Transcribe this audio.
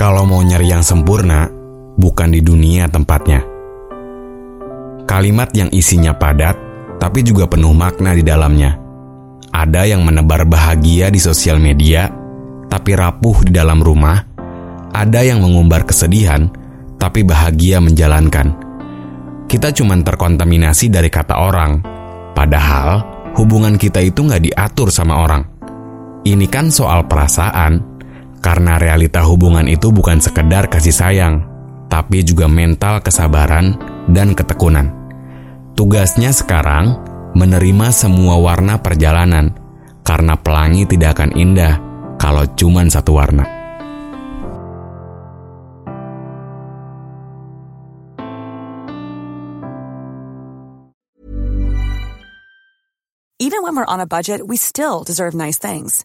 Kalau mau nyari yang sempurna, bukan di dunia tempatnya. Kalimat yang isinya padat, tapi juga penuh makna di dalamnya. Ada yang menebar bahagia di sosial media, tapi rapuh di dalam rumah. Ada yang mengumbar kesedihan, tapi bahagia menjalankan. Kita cuma terkontaminasi dari kata orang, padahal hubungan kita itu nggak diatur sama orang. Ini kan soal perasaan, karena realita hubungan itu bukan sekedar kasih sayang, tapi juga mental kesabaran dan ketekunan. Tugasnya sekarang menerima semua warna perjalanan, karena pelangi tidak akan indah kalau cuman satu warna. Even when we're on a budget, we still deserve nice things.